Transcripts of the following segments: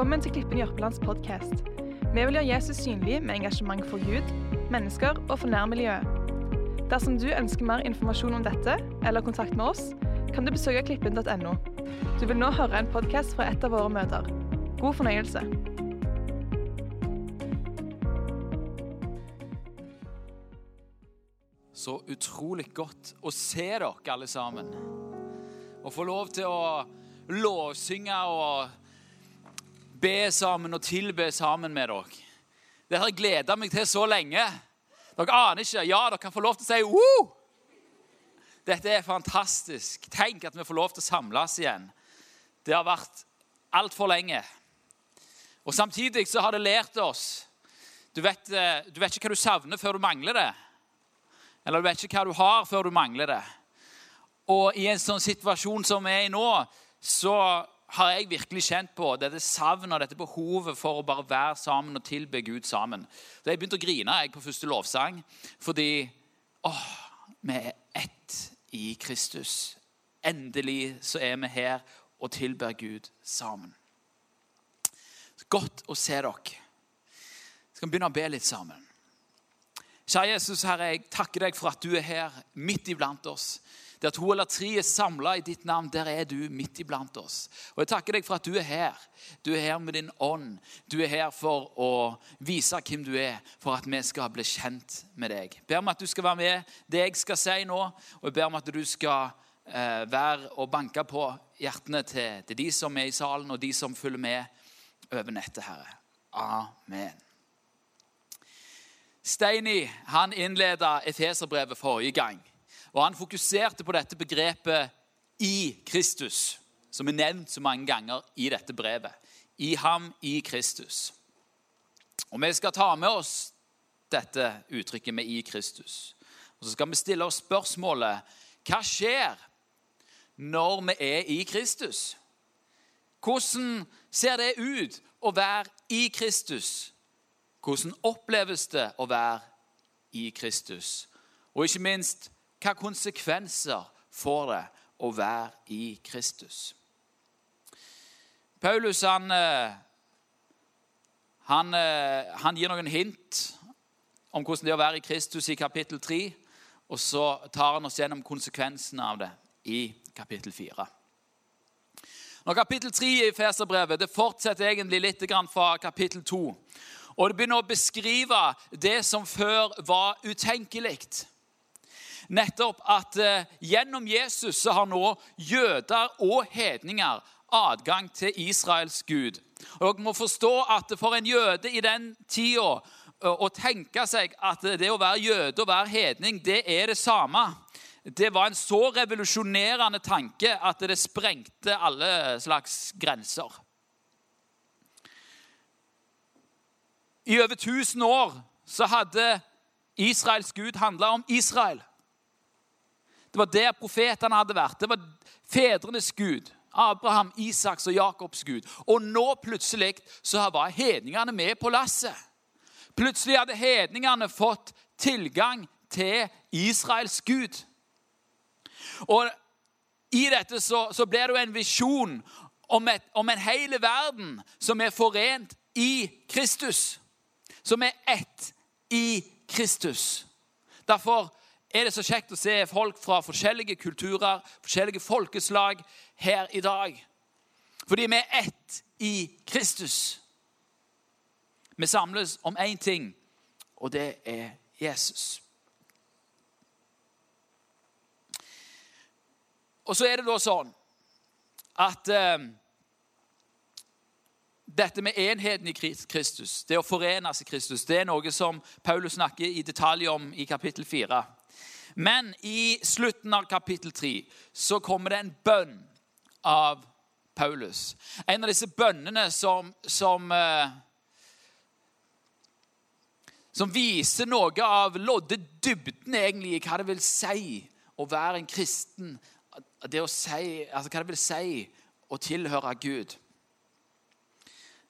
Velkommen til Klippen Jørpelands podkast. Vi vil gjøre Jesus synlig med engasjement for Gud, mennesker og for nærmiljøet. Dersom du ønsker mer informasjon om dette eller kontakt med oss, kan du besøke klippen.no. Du vil nå høre en podkast fra et av våre møter. God fornøyelse. Så utrolig godt å se dere alle sammen. Å få lov til å lovsynge og be sammen og tilbe sammen med dere. Det har jeg gleda meg til så lenge. Dere aner ikke. Ja, dere kan få lov til å si Woo! Dette er fantastisk. Tenk at vi får lov til å samles igjen. Det har vært altfor lenge. Og Samtidig så har det lært oss du vet, eh, du vet ikke hva du savner før du mangler det. Eller du vet ikke hva du har før du mangler det. Og i en sånn situasjon som vi er i nå, så har jeg virkelig kjent på dette savnet og dette behovet for å bare være sammen og tilbe Gud sammen. Så Jeg begynte å grine jeg på første lovsang fordi åh, vi er ett i Kristus. Endelig så er vi her og tilber Gud sammen. Godt å se dere. Skal vi begynne å be litt sammen? Kjære Jesus, Herre, jeg takker deg for at du er her midt iblant oss. Der to eller tre er samla i ditt navn, der er du midt iblant oss. Og Jeg takker deg for at du er her. Du er her med din ånd. Du er her for å vise hvem du er, for at vi skal bli kjent med deg. Jeg ber om at du skal være med det jeg skal si nå, og jeg ber om at du skal eh, være og banke på hjertene til, til de som er i salen, og de som følger med over nettet, Herre. Amen. Steini han innleda Efeserbrevet forrige gang. Og Han fokuserte på dette begrepet 'i Kristus', som er nevnt så mange ganger i dette brevet. I ham, i Kristus. Og Vi skal ta med oss dette uttrykket med 'i Kristus'. Og Så skal vi stille oss spørsmålet hva skjer når vi er i Kristus? Hvordan ser det ut å være i Kristus? Hvordan oppleves det å være i Kristus? Og ikke minst, hva konsekvenser får det å være i Kristus? Paulus han, han, han gir noen hint om hvordan det er å være i Kristus i kapittel 3. Og så tar han oss gjennom konsekvensene av det i kapittel 4. Når kapittel 3 i Feserbrevet det fortsetter egentlig litt fra kapittel 2. Og det begynner å beskrive det som før var utenkelig. Nettopp at eh, gjennom Jesus så har nå jøder og hedninger adgang til Israels Gud. Og Dere må forstå at for en jøde i den tida å tenke seg at det å være jøde og være hedning, det er det samme. Det var en så revolusjonerende tanke at det sprengte alle slags grenser. I over 1000 år så hadde Israels Gud handla om Israel. Det var der profetene hadde vært. Det var fedrenes Gud. Abraham, Isaks og Jakobs Gud. Og nå plutselig så var hedningene med på lasset. Plutselig hadde hedningene fått tilgang til Israels Gud. Og i dette så, så blir det jo en visjon om, om en hel verden som er forent i Kristus som er ett i Kristus. Derfor er det så kjekt å se folk fra forskjellige kulturer, forskjellige folkeslag her i dag. Fordi vi er ett i Kristus. Vi samles om én ting, og det er Jesus. Og så er det da sånn at eh, dette med enheten i Kristus, det å forenes i Kristus, det er noe som Paulus snakker i detalj om i kapittel 4. Men i slutten av kapittel 3 så kommer det en bønn av Paulus. En av disse bønnene som, som, eh, som viser noe av loddedybden egentlig i hva det vil si å være en kristen. Det si, altså Hva det vil si å tilhøre Gud.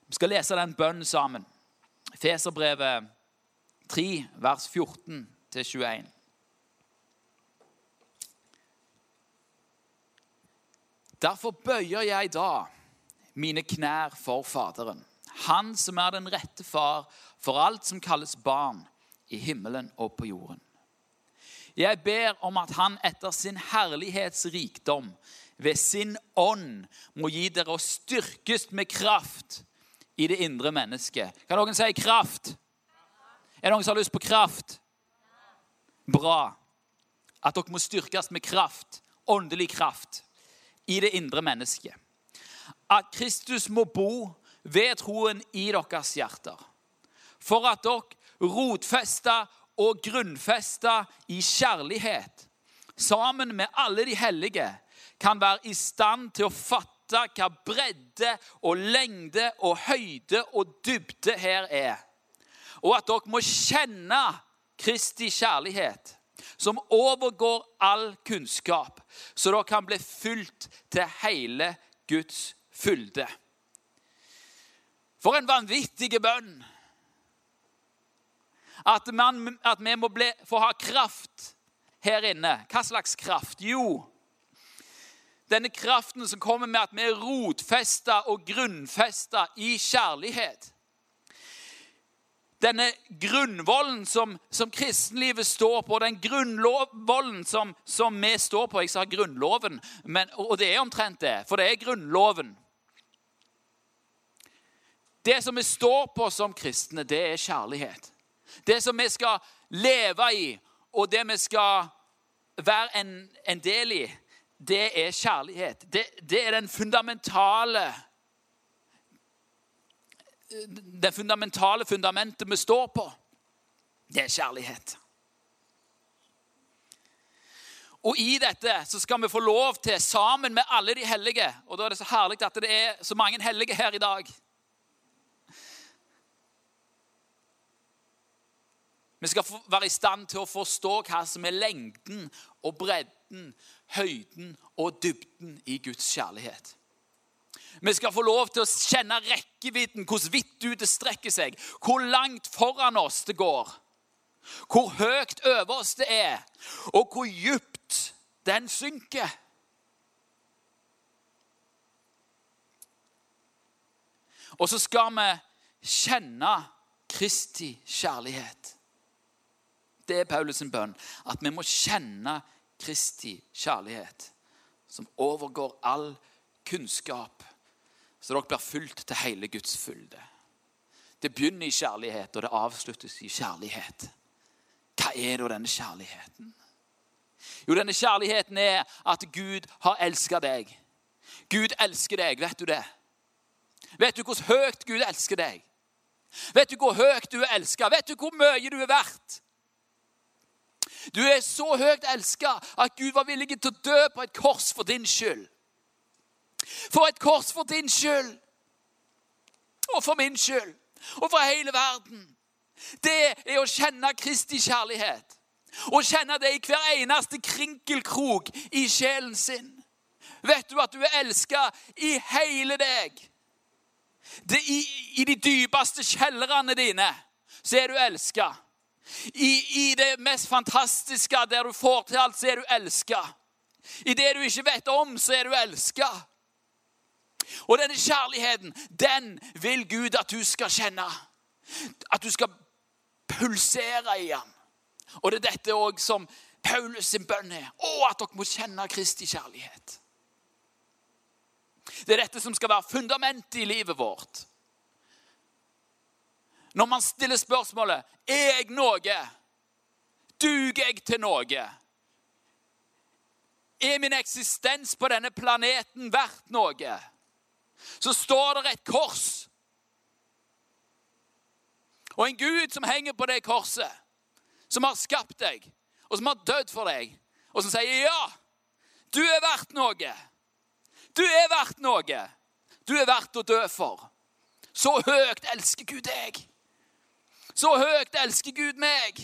Vi skal lese den bønnen sammen. Feserbrevet 3, vers 14-21. Derfor bøyer jeg da, mine knær for Faderen, Han som er den rette far for alt som kalles barn i himmelen og på jorden. Jeg ber om at Han etter sin herlighetsrikdom ved sin ånd må gi dere å styrkes med kraft i det indre mennesket. Kan noen si kraft? Er det noen som har lyst på kraft? Bra. At dere må styrkes med kraft, åndelig kraft, i det indre mennesket. At Kristus må bo ved troen i deres hjerter. For at dere rotfesta og grunnfesta i kjærlighet, sammen med alle de hellige, kan være i stand til å fatte hva bredde og lengde og høyde og dybde her er. Og at dere må kjenne Kristi kjærlighet, som overgår all kunnskap, så dere kan bli fylt til hele Guds fylde. For en vanvittig bønn! At, man, at vi må bli, få ha kraft her inne. Hva slags kraft? Jo, denne kraften som kommer med at vi er rotfesta og grunnfesta i kjærlighet. Denne grunnvollen som, som kristenlivet står på, den grunnvollen som, som, vi står på Jeg sa Grunnloven, men, og det er omtrent det, for det er Grunnloven. Det som vi står på som kristne, det er kjærlighet. Det som vi skal leve i, og det vi skal være en, en del i, det er kjærlighet. Det, det er den fundamentale Det fundamentale fundamentet vi står på. Det er kjærlighet. Og i dette så skal vi få lov til, sammen med alle de hellige Og da er det så herlig at det er så mange hellige her i dag. Vi skal være i stand til å forstå hva som er lengden og bredden høyden og dybden i Guds kjærlighet. Vi skal få lov til å kjenne rekkevidden, hvor vidt ut det strekker seg, hvor langt foran oss det går, hvor høyt over oss det er, og hvor djupt den synker. Og så skal vi kjenne Kristi kjærlighet. Det er Paulus' bønn. At vi må kjenne Kristi kjærlighet, som overgår all kunnskap, så dere blir fulgt til hele Guds fylde. Det begynner i kjærlighet, og det avsluttes i kjærlighet. Hva er da denne kjærligheten? Jo, denne kjærligheten er at Gud har elska deg. Gud elsker deg, vet du det? Vet du hvor høyt Gud elsker deg? Vet du hvor høyt du er elska? Vet du hvor mye du er verdt? Du er så høyt elska at Gud var villig til å dø på et kors for din skyld. For et kors for din skyld. Og for min skyld. Og for hele verden. Det er å kjenne Kristi kjærlighet. Å kjenne det i hver eneste krinkelkrok i sjelen sin. Vet du at du er elska i hele deg? Det, i, I de dypeste kjellerne dine så er du elska. I, I, det mest fantastiske, der du får til alt, så er du elska. I det du ikke vet om, så er du elska. Og denne kjærligheten, den vil Gud at du skal kjenne. At du skal pulsere i ham. Og det er dette òg som Paulus sin bønn er. Å, at dere må kjenne Kristi kjærlighet. Det er dette som skal være fundamentet i livet vårt. Når man stiller spørsmålet er jeg noe, duger jeg til noe? Er min eksistens på denne planeten verdt noe? Så står det et kors. Og en Gud som henger på det korset, som har skapt deg, og som har dødd for deg, og som sier ja, du er verdt noe. Du er verdt noe. Du er verdt å dø for. Så høyt elsker Gud deg. Så høyt elsker Gud meg.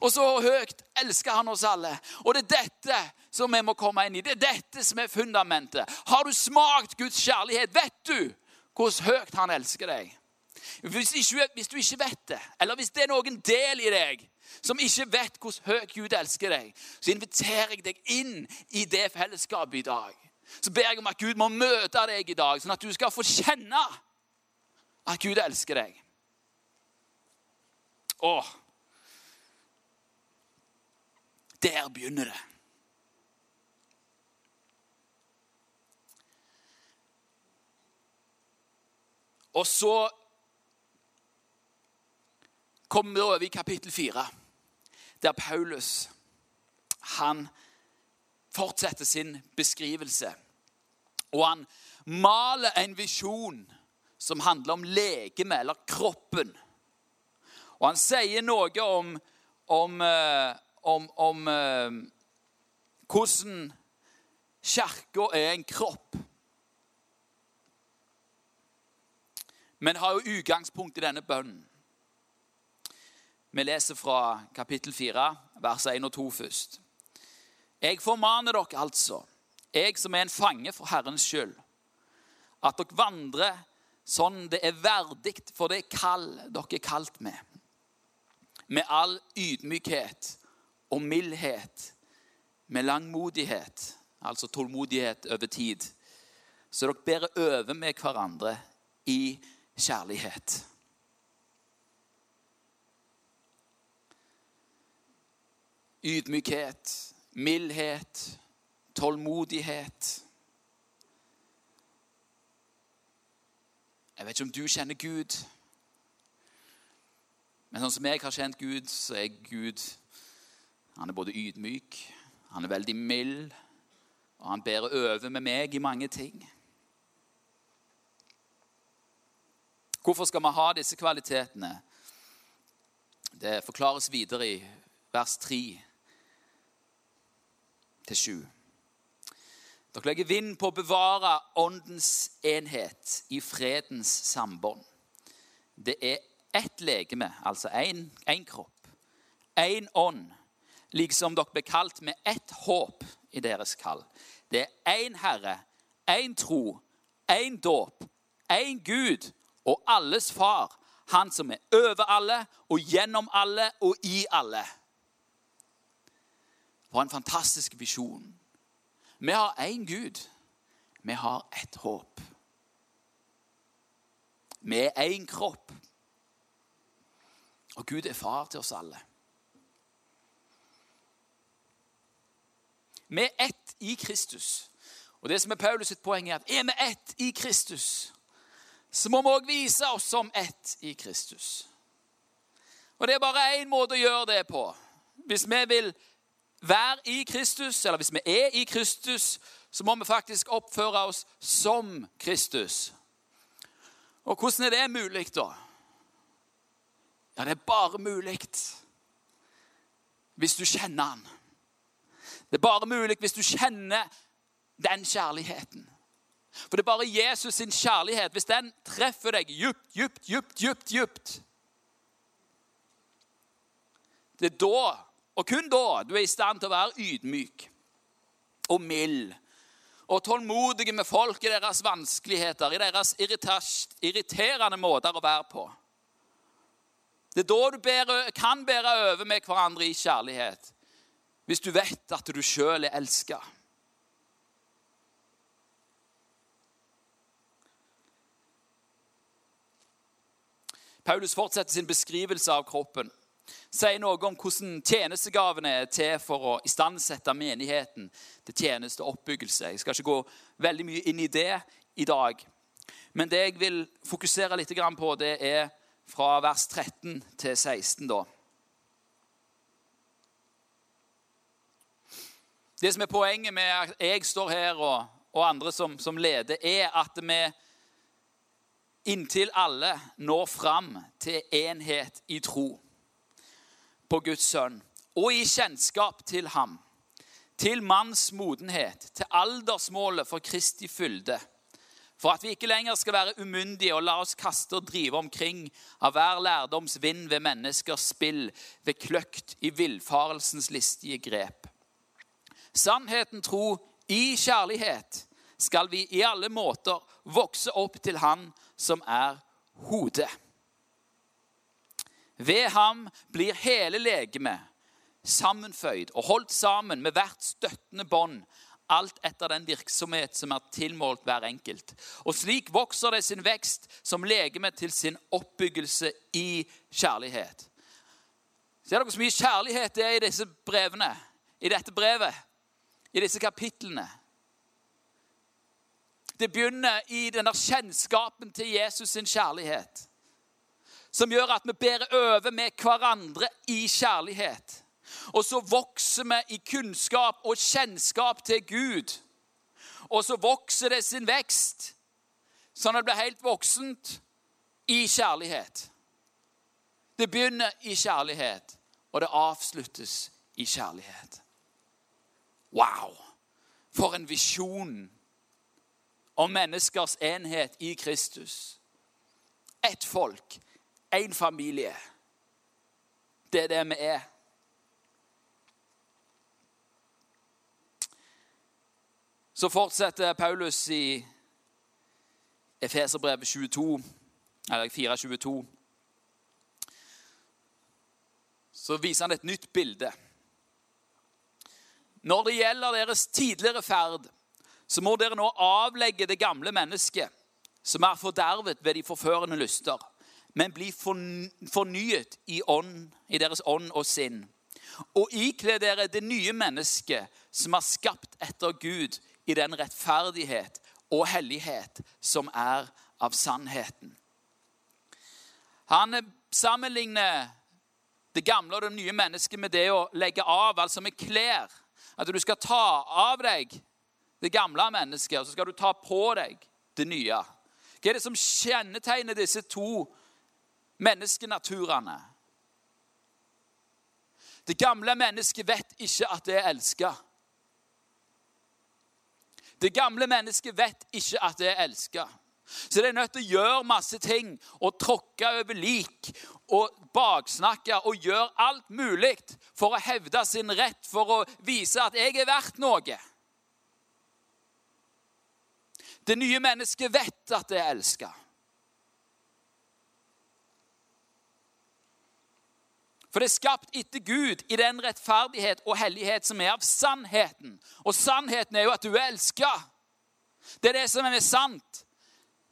Og så høyt elsker han oss alle. Og det er dette som vi må komme inn i. Det er dette som er fundamentet. Har du smakt Guds kjærlighet? Vet du hvordan høyt han elsker deg? Hvis, ikke, hvis, du ikke vet det, eller hvis det er noen del i deg som ikke vet hvordan høyt Gud elsker deg, så inviterer jeg deg inn i det fellesskapet i dag. så ber jeg om at Gud må møte deg i dag, sånn at du skal få kjenne at Gud elsker deg. Åh. Der begynner det. Og så kommer vi over i kapittel fire, der Paulus han fortsetter sin beskrivelse. Og han maler en visjon som handler om legemet, eller kroppen. Og han sier noe om, om, eh, om, om eh, hvordan kirka er en kropp. Men har jo utgangspunkt i denne bønnen. Vi leser fra kapittel 4, vers 1 og 2 først. Jeg formaner dere altså, jeg som er en fange for Herrens skyld, at dere vandrer sånn det er verdig for det kall dere er kalt med. Med all ydmykhet og mildhet, med langmodighet, altså tålmodighet over tid, så dere bærer over med hverandre i kjærlighet. Ydmykhet, mildhet, tålmodighet. Jeg vet ikke om du kjenner Gud. Men sånn som jeg har kjent Gud, så er Gud Han er både ydmyk, han er veldig mild, og han bærer over med meg i mange ting. Hvorfor skal vi ha disse kvalitetene? Det forklares videre i vers 3 til 7. Dere legger vind på å bevare åndens enhet i fredens sambånd. Det er ett legeme, altså én kropp, én ånd, liksom dere ble kalt med ett håp i deres kall. Det er én Herre, én tro, én dåp, én Gud og alles Far, Han som er over alle og gjennom alle og i alle. For en fantastisk visjon. Vi har én Gud. Vi har ett håp. Vi er én kropp. Og Gud er far til oss alle. Vi er ett i Kristus. Og det som er Paulus sitt poeng, er at er vi ett i Kristus, så må vi òg vise oss som ett i Kristus. Og det er bare én måte å gjøre det på. Hvis vi vil være i Kristus, eller hvis vi er i Kristus, så må vi faktisk oppføre oss som Kristus. Og hvordan er det mulig, da? Ja, det er bare mulig hvis du kjenner Han. Det er bare mulig hvis du kjenner den kjærligheten. For det er bare Jesus sin kjærlighet. Hvis den treffer deg djupt, djupt, djupt, djupt, djupt Det er da og kun da du er i stand til å være ydmyk og mild og tålmodig med folk i deres vanskeligheter, i deres irriterende måter å være på. Det er da du kan bære over med hverandre i kjærlighet, hvis du vet at du sjøl er elska. Paulus fortsetter sin beskrivelse av kroppen sier noe om hvordan tjenestegavene er til for å istandsette menigheten til tjeneste oppbyggelse. Jeg skal ikke gå veldig mye inn i det i dag. Men det jeg vil fokusere litt på, det er fra vers 13 til 16. da. Det som er Poenget med at jeg står her, og, og andre som, som leder, er at vi inntil alle når fram til enhet i tro på Guds sønn og i kjennskap til ham, til manns modenhet, til aldersmålet for Kristi fylde, for at vi ikke lenger skal være umyndige og la oss kaste og drive omkring av hver lærdoms vind ved menneskers spill, ved kløkt i villfarelsens listige grep. Sannheten tro i kjærlighet skal vi i alle måter vokse opp til Han som er hodet. Ved ham blir hele legemet sammenføyd og holdt sammen med hvert støttende bånd alt etter den virksomhet som er tilmålt hver enkelt. Og slik vokser det sin vekst som legeme til sin oppbyggelse i kjærlighet. Ser dere så mye kjærlighet det er i disse brevene? I dette brevet? I disse kapitlene? Det begynner i denne kjennskapen til Jesus sin kjærlighet. Som gjør at vi bærer over med hverandre i kjærlighet. Og så vokser vi i kunnskap og kjennskap til Gud. Og så vokser det sin vekst, sånn at det blir helt voksent i kjærlighet. Det begynner i kjærlighet, og det avsluttes i kjærlighet. Wow! For en visjon om menneskers enhet i Kristus. Ett folk, én familie. Det er det vi er. Så fortsetter Paulus i Efeserbrevet 22, eller 4.22. Så viser han et nytt bilde. Når det gjelder deres tidligere ferd, så må dere nå avlegge det gamle mennesket, som er fordervet ved de forførende lyster, men bli fornyet i, ånd, i deres ånd og sinn. Og ikle dere det nye mennesket, som er skapt etter Gud i den rettferdighet og hellighet som er av sannheten. Han sammenligner det gamle og det nye mennesket med det å legge av, altså med klær. At du skal ta av deg det gamle mennesket, og så skal du ta på deg det nye. Hva er det som kjennetegner disse to menneskenaturene? Det gamle mennesket vet ikke at det er elska. Det gamle mennesket vet ikke at det er elska. Så det er nødt til å gjøre masse ting og tråkke over lik og baksnakke og gjøre alt mulig for å hevde sin rett, for å vise at 'jeg er verdt noe'. Det nye mennesket vet at det er elska. For det er skapt etter Gud i den rettferdighet og hellighet som er av sannheten. Og sannheten er jo at du er elska. Det er det som er sant.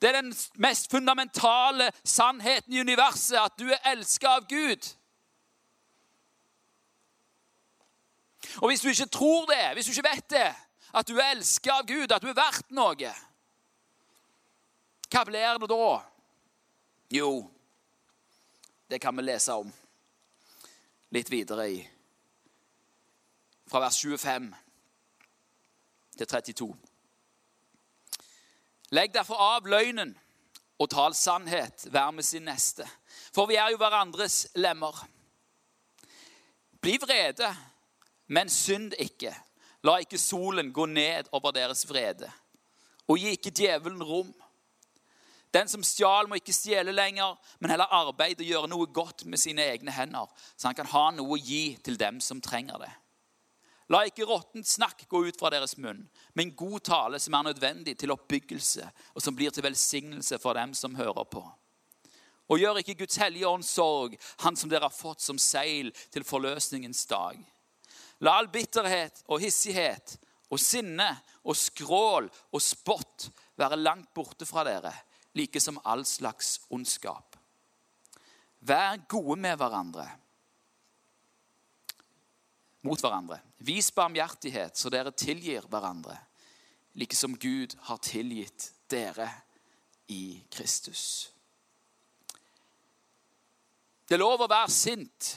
Det er den mest fundamentale sannheten i universet, at du er elska av Gud. Og hvis du ikke tror det, hvis du ikke vet det, at du er elska av Gud, at du er verdt noe, hva blir det da? Jo, det kan vi lese om litt videre i. Fra vers 25 til 32. Legg derfor av løgnen og tal sannhet, vær med sin neste. For vi er jo hverandres lemmer. Bli vrede, men synd ikke. La ikke solen gå ned over deres vrede. Og gi ikke djevelen rom. Den som stjal, må ikke stjele lenger, men heller arbeide og gjøre noe godt med sine egne hender, så han kan ha noe å gi til dem som trenger det. La ikke råttent snakk gå ut fra deres munn, men god tale som er nødvendig til oppbyggelse, og som blir til velsignelse for dem som hører på. Og gjør ikke Guds hellige ånd sorg, han som dere har fått som seil til forløsningens dag. La all bitterhet og hissighet og sinne og skrål og spott være langt borte fra dere like som all slags ondskap. Vær gode med hverandre. Mot hverandre. Vis barmhjertighet, så dere tilgir hverandre, like som Gud har tilgitt dere i Kristus. Det er lov å være sint,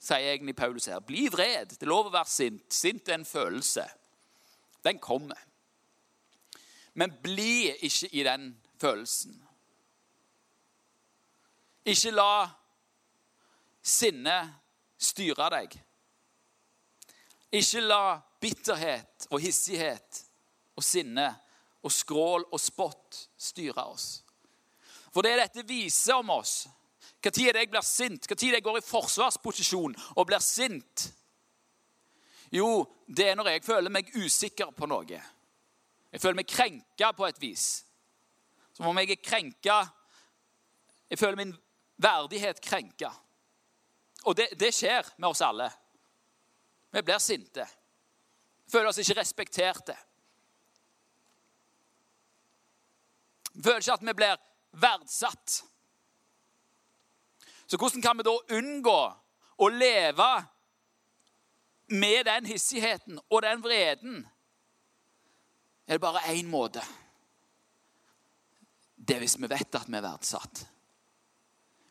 sier egentlig Paulus her. Bli vred. Det er lov å være sint. Sint er en følelse. Den kommer. Men bli ikke i den følelsen. Ikke la sinnet styre deg. Ikke la bitterhet og hissighet og sinne og skrål og spott styre oss. For det dette viser om oss, tid jeg blir sint, tid jeg går i forsvarsposisjon og blir sint Jo, det er når jeg føler meg usikker på noe. Jeg føler meg krenka på et vis. Som om jeg er krenka. Jeg føler min verdighet krenka. Og det, det skjer med oss alle. Vi blir sinte. Føler oss ikke respekterte. Føler ikke at vi blir verdsatt. Så hvordan kan vi da unngå å leve med den hissigheten og den vreden? Er det bare én måte? Det er hvis vi vet at vi er verdsatt.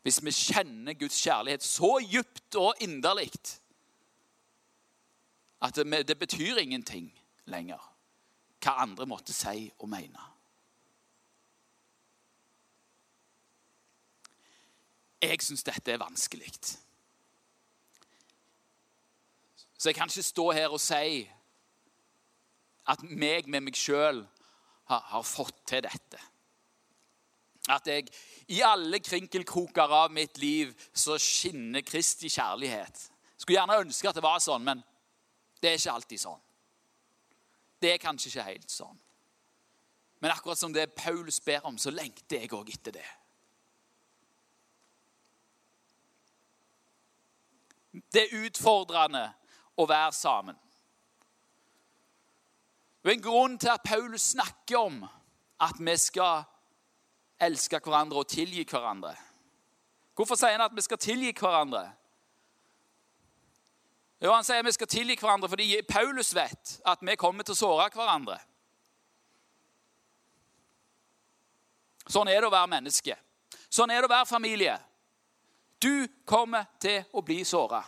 Hvis vi kjenner Guds kjærlighet så djupt og inderlig at det, det betyr ingenting lenger hva andre måtte si og mene. Jeg syns dette er vanskelig. Så jeg kan ikke stå her og si at meg med meg sjøl har, har, fått til dette. At jeg i alle krinkelkroker av mitt liv så skinner Kristi kjærlighet. Skulle gjerne ønske at det var sånn, men det er ikke alltid sånn. Det er kanskje ikke helt sånn. Men akkurat som det Paulus ber om, så lengter jeg òg etter det. Det er utfordrende å være sammen. Det er En grunn til at Paulus snakker om at vi skal elske hverandre og tilgi hverandre. Hvorfor sier han at vi skal tilgi hverandre? Jo, Han sier vi skal tilgi hverandre fordi Paulus vet at vi kommer til å såre hverandre. Sånn er det å være menneske. Sånn er det å være familie. Du kommer til å bli såra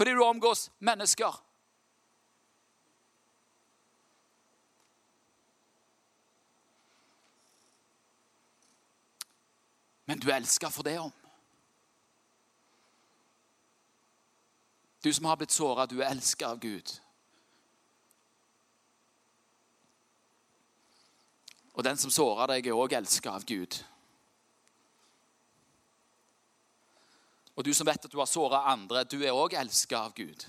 fordi du omgås mennesker. Men du elsker for det om. Du som har blitt såra, du er elska av Gud. Og den som sårer deg, er òg elska av Gud. Og du som vet at du har såra andre, du er òg elska av Gud.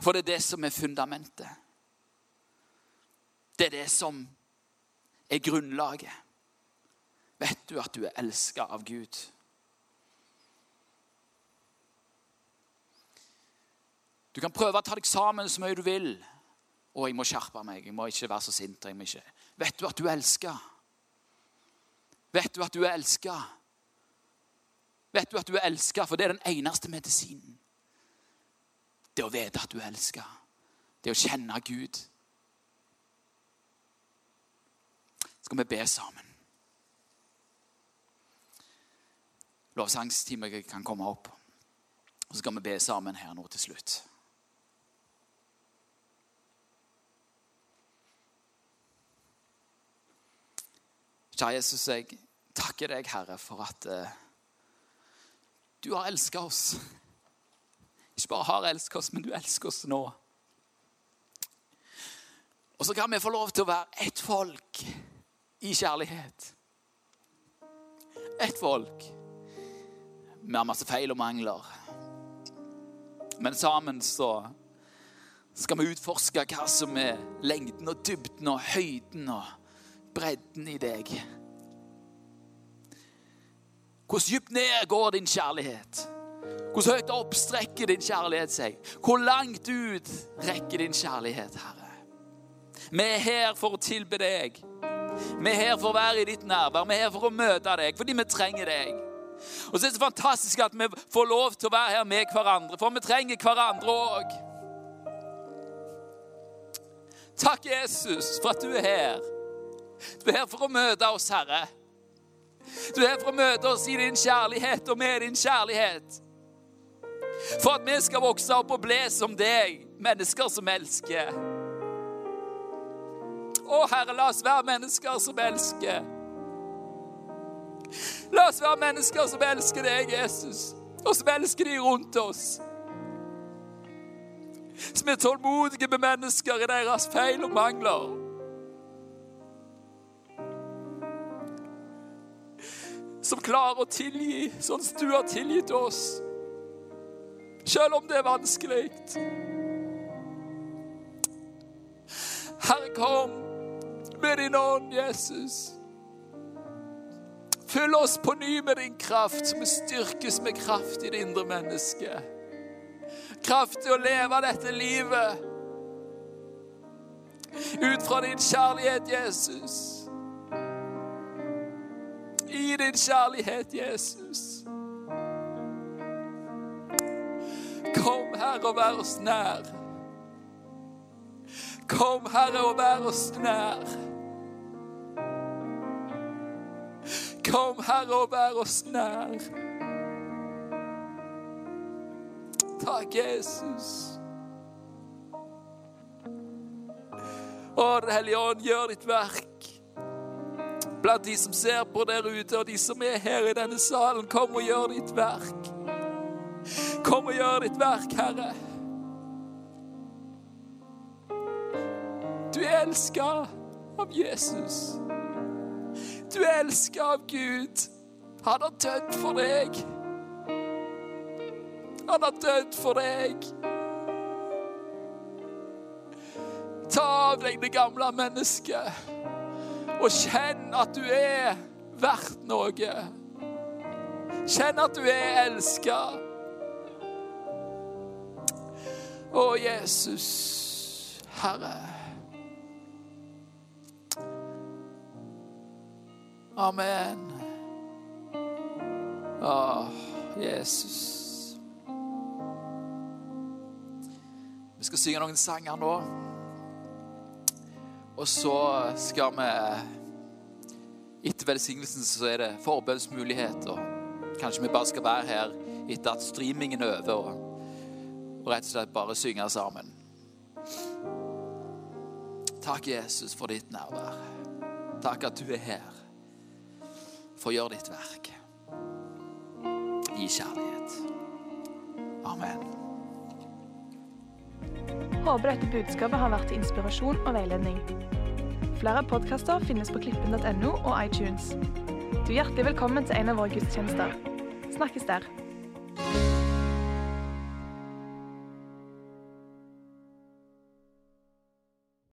For det er det som er fundamentet. Det er det som er grunnlaget. Vet du at du er elska av Gud? Du kan prøve å ta deg sammen så mye du vil. Å, jeg må skjerpe meg, jeg må ikke være så sint. Jeg må ikke. Vet du at du er elska? Vet du at du er elska? Vet du at du er elska, for det er den eneste medisinen. Det å vite at du er elska. Det å kjenne Gud. Skal vi be sammen? Lovsangstimen kan komme opp. Og så skal vi be sammen her nå til slutt. Kjære Jesus, jeg takker deg, Herre, for at eh, du har elska oss. Ikke bare har elsket oss, men du elsker oss nå. Og så kan vi få lov til å være ett folk i kjærlighet. Ett folk. Vi har masse feil og mangler. Men sammen så skal vi utforske hva som er lengden og dybden og høyden og bredden i deg. Hvor dypt ned går din kjærlighet? Hvor høyt opp strekker din kjærlighet seg? Hvor langt ut rekker din kjærlighet, Herre? Vi er her for å tilbe deg. Vi er her for å være i ditt nærvær. Vi er her for å møte deg, fordi vi trenger deg. Og så er det så fantastisk at vi får lov til å være her med hverandre, for vi trenger hverandre òg. Takk, Jesus, for at du er her. Du er her for å møte oss, Herre. Du er her for å møte oss i din kjærlighet og med din kjærlighet. For at vi skal vokse opp og bli som deg, mennesker som elsker. Å, Herre, la oss være mennesker som elsker. La oss være mennesker som elsker deg, Jesus, og som elsker de rundt oss. Som er tålmodige med mennesker i deres feil og mangler. Som klarer å tilgi sånn som du har tilgitt oss. Selv om det er vanskelig. Herre, kom med din ånd, Jesus. Fyll oss på ny med din kraft, vi styrkes med kraft i det indre mennesket. Kraft til å leve dette livet Ut fra din kjærlighet, Jesus. I din kjærlighet, Jesus. Kom, Herre, og vær oss nær. Kom, Herre, og vær oss nær. Kom, Herre, og vær oss nær. Takk, Jesus. Å, Den hellige ånd, gjør ditt verk. Blant de som ser på der ute, og de som er her i denne salen, kom og gjør ditt verk. Kom og gjør ditt verk, Herre. Du er elska av Jesus. Du er elska av Gud. Han har dødd for deg. Han har dødd for deg. Ta av deg det gamle mennesket og kjenn at du er verdt noe. Kjenn at du er elska. Å, Jesus, Herre. Amen. Å, Jesus. Vi skal synge noen sanger nå. Og så skal vi Etter velsignelsen så er det forbønnsmulighet. Og kanskje vi bare skal være her etter at streamingen er over, og, rett og slett bare synge sammen. Takk, Jesus, for ditt nærvær. Takk at du er her for å gjøre ditt verk i kjærlighet. Amen. Håper dette budskapet har vært til inspirasjon og veiledning. Flere podkaster finnes på klippen.no og iTunes. Du er hjertelig velkommen til en av våre gudstjenester. Snakkes der.